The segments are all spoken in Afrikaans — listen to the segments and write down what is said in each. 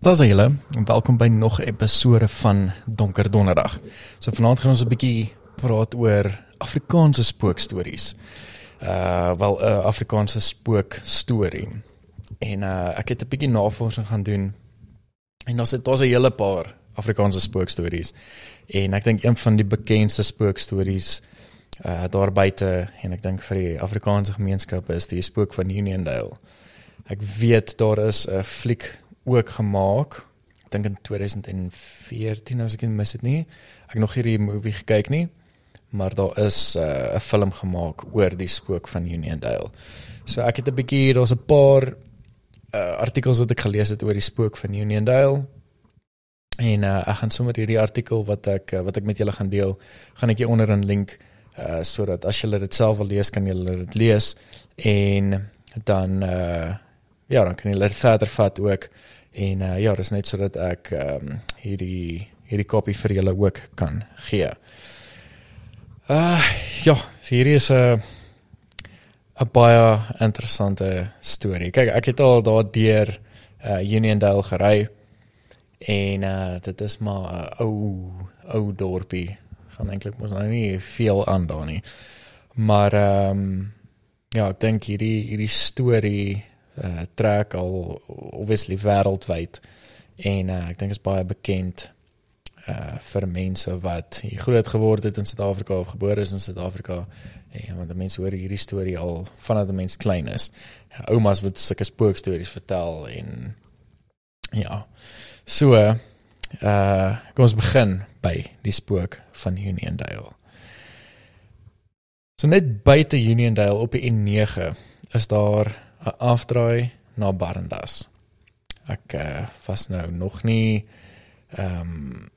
Daar's julle welkom by nog 'n episode van Donker Donderdag. So vanaand gaan ons 'n bietjie praat oor Afrikaanse spookstories. Uh wel 'n uh, Afrikaanse spook storie. En uh ek het 'n bietjie navorsing gaan doen en daar's daar's 'n hele paar Afrikaanse spookstories. En ek dink een van die bekendste spookstories uh daar buite en ek dink vir die Afrikaanse gemeenskap is die spook van Uniondale. Ek weet daar is 'n fliek ook gemaak. Ek dink in 2014 as ek nie mis dit nie. Ek nog hierdie movie gekyk nie, maar daar is 'n uh, film gemaak oor die spook van Uniondale. So ek het 'n bietjie daar's 'n paar uh, artikels wat ek gelees het oor die spook van Uniondale. En uh, ek gaan sommer hierdie artikel wat ek uh, wat ek met julle gaan deel, gaan ek hier onder 'n link uh sodat as julle dit self wil lees, kan julle dit lees en dan uh ja, dan kan julle dit verder vat ook. En uh, ja, dis net sodat ek ehm um, hierdie hierdie kopie vir julle ook kan gee. Uh ja, hierdie is 'n uh, 'n baie interessante storie. Kyk, ek het al daar deur uh Uniondale gery en uh dit is maar 'n ou ou dorpie. Van eintlik mos nou nie veel aan daar nie. Maar ehm um, ja, ek dink hierdie hierdie storie uh trek al obviously wêreldwyd en uh, ek dink is baie bekend uh vir mense wat hier groot geword het in Suid-Afrika of gebore is in Suid-Afrika en want mense hoor hierdie storie al vanaf 'n mens klein is. Oumas wat sulke spookstories vertel en ja. So uh kom ons begin by die spook van Uniondale. So net buite Uniondale op die N9 is daar 'n afdraai na Barandas. Ek uh, was nou nog nie ehm um,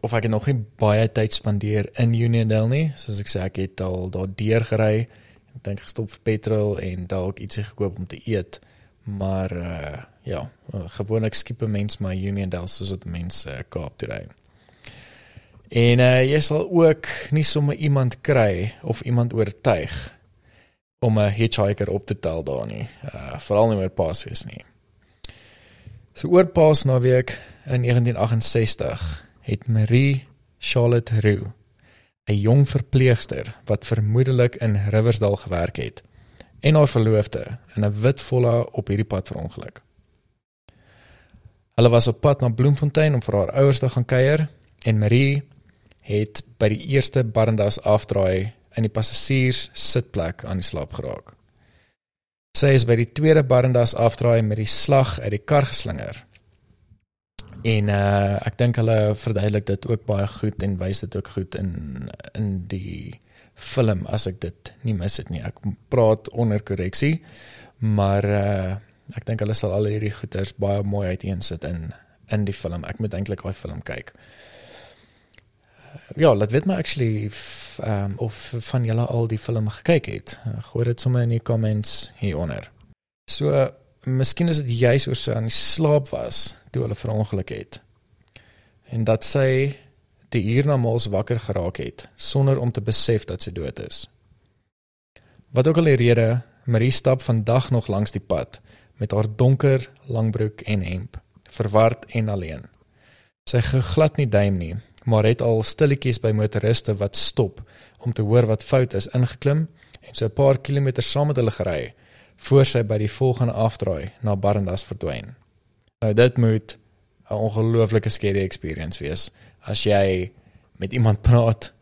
of ek het nog nie baie tyd spandeer in Uniondale nie, soos ek sê ek het al daar deur gery. Ek dink gestop vir petrol en dalk ietsie gekoop om te eet. Maar uh, ja, gewoonlik skiep 'n mens my Uniondale soos wat mense uh, Kaap toe ry. En uh, jy sal ook nie sommer iemand kry of iemand oortuig om 'n hitchhiker op te tel daar nie. Uh veral nie meer Paasfees nie. So oor Paasnaweek in 1968 het Marie Charlotte Roux, 'n jong verpleegster wat vermoedelik in Riversdal gewerk het, en haar verloofde in 'n wit volla op hierdie pad verongeluk. Hulle was op pad na Bloemfontein om vir haar ouers te gaan kuier en Marie het by die eerste Barandas afdraai in die passasiers sitplek aan die slaap geraak. Sy is by die tweede Barandas afdraai met die slag uit die kar geslinger. En uh ek dink hulle verduidelik dit ook baie goed en wys dit ook goed in in die film as ek dit nie mis het nie. Ek praat onder korreksie, maar uh ek dink hulle sal al hierdie goeters baie mooi uiteensit in in die film. Ek moet eintlik daai film kyk. Ja, laat weet my actually um, of van julle al die film gekyk het. Gooi dit sommer in die comments hieronder. So, uh, miskien is dit juis oor sy aan die slaap was toe hulle verongeluk het. En dat sy die hiernamaals wakker geraak het sonder om te besef dat sy dood is. Wat ook al die rede, Marie stap vandag nog langs die pad met haar donker langbroek en hemp, verward en alleen. Sy geglad nie duim nie, maar het al stilletjies by motoriste wat stop om te hoor wat fout is ingeklim en so 'n paar kilometer saam met hulle gery voor sy by die volgende afdraai na Barandas verdwyn. Nou dit moet 'n ongelooflike scary experience wees as jy met iemand praat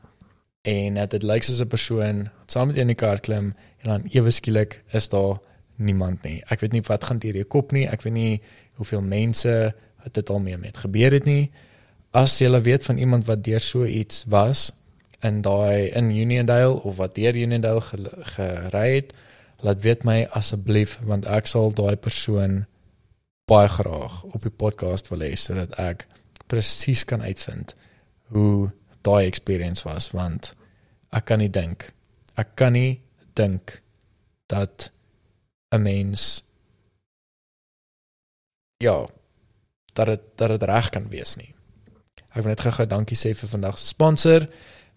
en dit lyk soos 'n persoon wat saam met jou in die kar klim en dan ewe skielik is daar niemand nie. Ek weet nie wat gaan deur jou kop nie. Ek weet nie hoeveel mense dit al mee met gebeur het nie as jy weet van iemand wat deur so iets was in daai in Uniondale of wat deur Uniondale gery het, laat weet my asseblief want ek sal daai persoon baie graag op die podcast wil hê sodat ek presies kan uitvind hoe daai experience was want ek kan nie dink ek kan nie dink dat 'n mens ja dat dit dat dit reg kan wees nie Ek wil net gou-gou dankie sê vir vandag se sponsor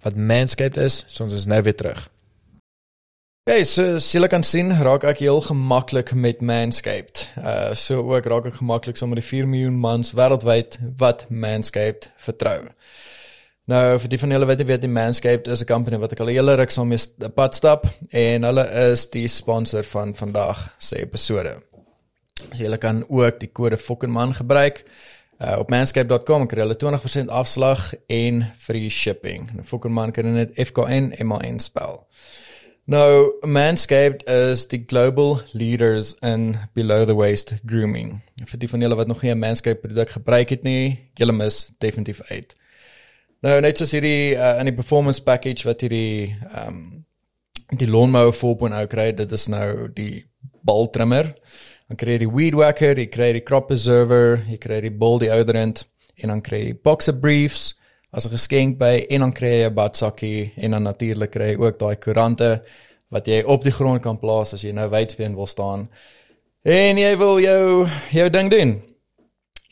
wat Manscaped is. So ons is nou weer terug. Ja, so jy kan sien, raak ek heel gemaklik met Manscaped. Uh so ook raak ek gemaklik saam met die 4 miljoen mans wêreldwyd wat Manscaped vertrou. Nou vir die van julle wat weet die Manscaped is 'n company wat ek al 'n hele ruk saam mee pad stap en hulle is die sponsor van vandag se episode. So julle kan ook die kode FOKKENMAN gebruik. Uh, op manscaped.com kry hulle 20% afslag en free shipping. Nou FOKKENMAN kan net FKN M A N spel. Nou Manscaped is die global leaders in below the waist grooming. Vir die van julle wat nog nie 'n Manscaped produk gebruik het nie, julle mis definitief uit. Nou net soos hierdie uh, in die performance package wat hierdie ehm um, die lawnmower 4.0 kry, dit is nou die bal trimmer dan kry jy die weed whacker, jy kry die crop preserver, jy kry die ball deodorant en dan kry jy boxer briefs as 'n geskenk by en dan kry jy 'n badsakkie en dan natuurlik kry jy ook daai koerante wat jy op die grond kan plaas as jy nou wydspeen wil staan. En jy wil jou jou ding doen.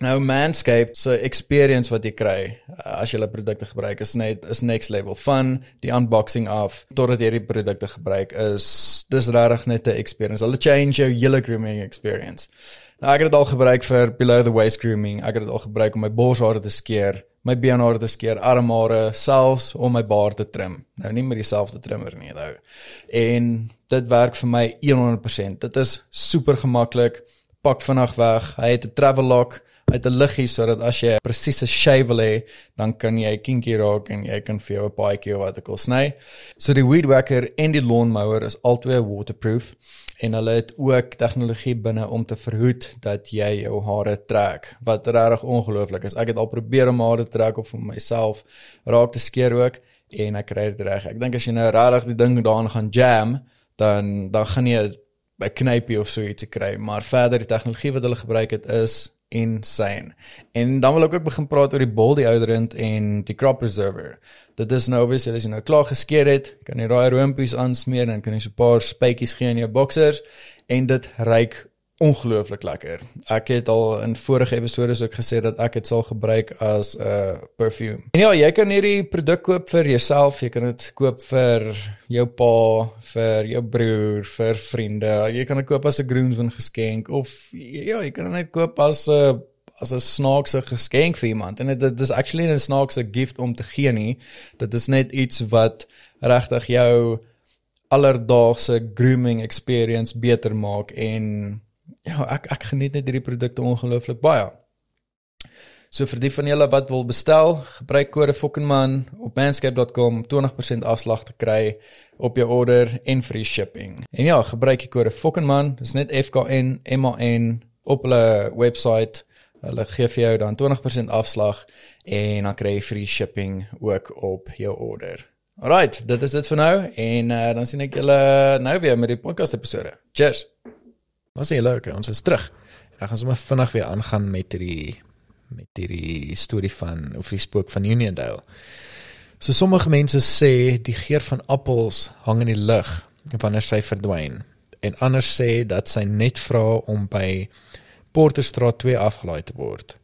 Nou Manscaped se experience wat jy kry uh, as jy hulle produkte gebruik is net is next level fun. Die unboxing af totdat jy die produkte gebruik is dis regtig net 'n experience. Hulle change jou hele grooming experience. Nou ek het dit al gebruik vir below the waist grooming. Ek het dit al gebruik om my borshare te skeer, my beenhare te skeer, armhare, selfs om my baard te trim. Nou nie met dieselfde trimmer nie, nou. En dit werk vir my 100%. Dit is super gemaklik. Pak vinnig weg. Hy het 'n travel lock uit 'n liggie sodat as jy 'n presiese shave wil hê, dan kan jy kinkie raak en jy kan vir jou 'n paadjie of wat ek wil sny. So die weed whacker en die lawnmower is albei waterproof en hulle het ook tegnologie binne om te verhoed dat jy jou hare trek wat regtig ongelooflik is. Ek het al probeer om hare te trek of vir myself raak te skeer ook en ek kry dit reg. Ek dink as jy nou regtig die ding daarin gaan jam, dan dan gaan jy 'n knypie of so iets kry, maar verder die tegnologie wat hulle gebruik het is insane. En dan wil ek ook begin praat oor die bol deodorant en die crop preserver. Dit is nou obviously as jy nou klaar geskeer het, kan jy daai roompies aansmeer en kan jy so 'n paar spytjies gee in jou boksers en dit ryk ongelooflik lekker. Ek het al in vorige episode ook gesê dat ek dit sal gebruik as 'n uh, perfume. En ja, jy kan hierdie produk koop vir jouself, jy kan dit koop vir jou pa, vir jou broer, vir vriende. Jy kan dit koop as 'n groomsman geskenk of ja, jy kan dit koop as 'n as 'n snaakse geskenk vir iemand. En dit is actually 'n snaakse gift om te gee nie. Dit is net iets wat regtig jou alledaagse grooming experience beter maak en ja, ek ek geniet net hierdie produkte ongelooflik baie. So vir die van julle wat wil bestel, gebruik kode FOKKENMAN op manscape.com om 20% afslag te kry op jou order en free shipping. En ja, gebruik die kode FOKKENMAN, dis net F K N M A N op hulle webwerf. Hulle gee vir jou dan 20% afslag en dan kry jy free shipping ook op jou order. Alright, dit is dit vir nou en uh, dan sien ek julle nou weer met die podcast episode. Cheers. Was jy leuk, ons is terug. Ek gaan sommer vinnig weer aangaan met hierdie met hierdie storie van of die spook van Uniondale. So sommige mense sê die geur van appels hang in die lug wanneer sy verdwyn en ander sê dat sy net vra om by Porterstraat 2 afgelaai te word.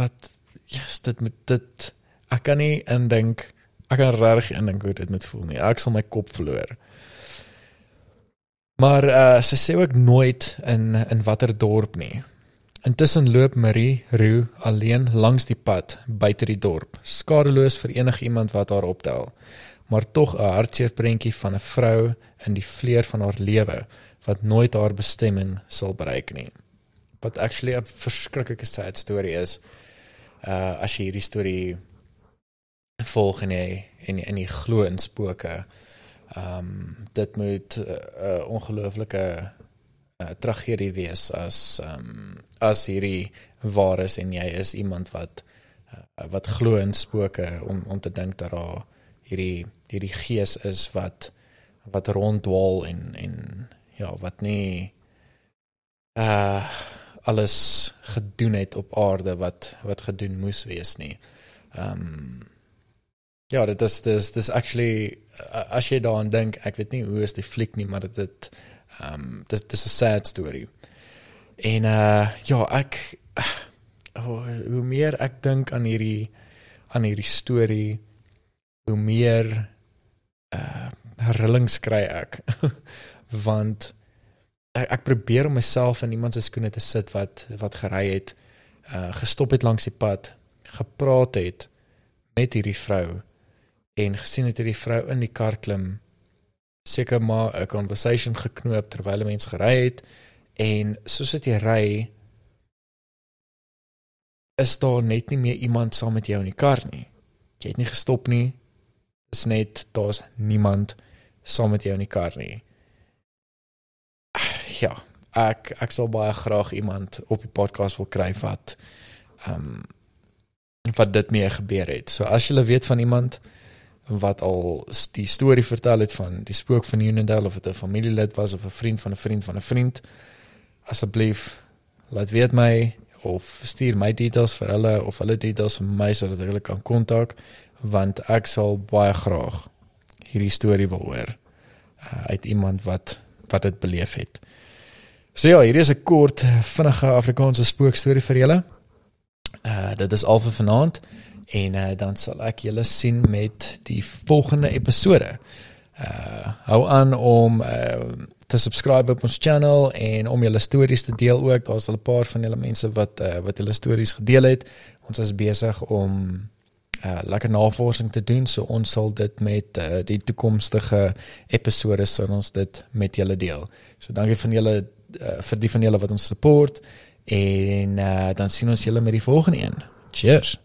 Wat ja, yes, dit met dit ek kan nie indink ek kan reg indink hoe dit moet voel nie. Ek sal my kop verloor. Maar uh sy sê ook nooit in in watter dorp nie. Intussen loop Marie Roo alleen langs die pad buite die dorp, skadeloos vir enige iemand wat haar optel, maar tog 'n hartseer prentjie van 'n vrou in die vleur van haar lewe wat nooit haar bestemming sal bereik nie. Wat actually 'n verskriklike sad story is. Uh as jy hierdie storie volg en jy en jy, jy glo in spooke. Ehm um, dit moet 'n uh, uh, ongelooflike uh, tragedie wees as ehm um, as hierdie waar is en jy is iemand wat uh, wat glo in spooke om om te dink dat daar hierdie hierdie gees is wat wat ronddwaal en en ja wat nie uh alles gedoen het op aarde wat wat gedoen moes wees nie. Ehm um, ja, dit is dis dis actually as jy daaraan dink, ek weet nie hoe is die fliek nie, maar dit ehm um, dis dis 'n sad story. En uh ja, ek oh, hoe meer ek dink aan hierdie aan hierdie storie, hoe meer uh herillings kry ek. want ek, ek probeer om myself in iemand se skoene te sit wat wat gery het, uh gestop het langs die pad, gepraat het met hierdie vrou en gesien het hierdie vrou in die kar klim seker maar 'n conversation geknoop terwyl 'n mens gery het en soos dit ry is daar net nie meer iemand saam met jou in die kar nie. Jy het nie gestop nie. Dis net daar's niemand saam met jou in die kar nie. Ja, ek ek sal baie graag iemand op die podcast wil kry wat ehm um, wat dit mee gebeur het. So as jy weet van iemand wat al die storie vertel het van die spook van Unendale of dit 'n familielid was of 'n vriend van 'n vriend van 'n vriend asseblief laat weet my of stuur my details vir hulle of hulle details vir my sodat ek hulle kan kontak want ek sal baie graag hierdie storie wil hoor uh, uit iemand wat wat dit beleef het. So ja, hier is 'n kort vinnige Afrikaanse spookstorie vir julle. Uh dit is al vir vanaand en uh, dan sal ek julle sien met die volgende episode. Uh hou aan om uh te subscribe op ons channel en om julle stories te deel ook. Daar's al 'n paar van julle mense wat uh, wat hulle stories gedeel het. Ons is besig om uh lekker navorsing te doen, so ons sal dit met uh, die toekomstige episode sal ons dit met julle deel. So dankie van julle uh, vir die van julle wat ons support en uh, dan sien ons julle met die volgende een. Cheers.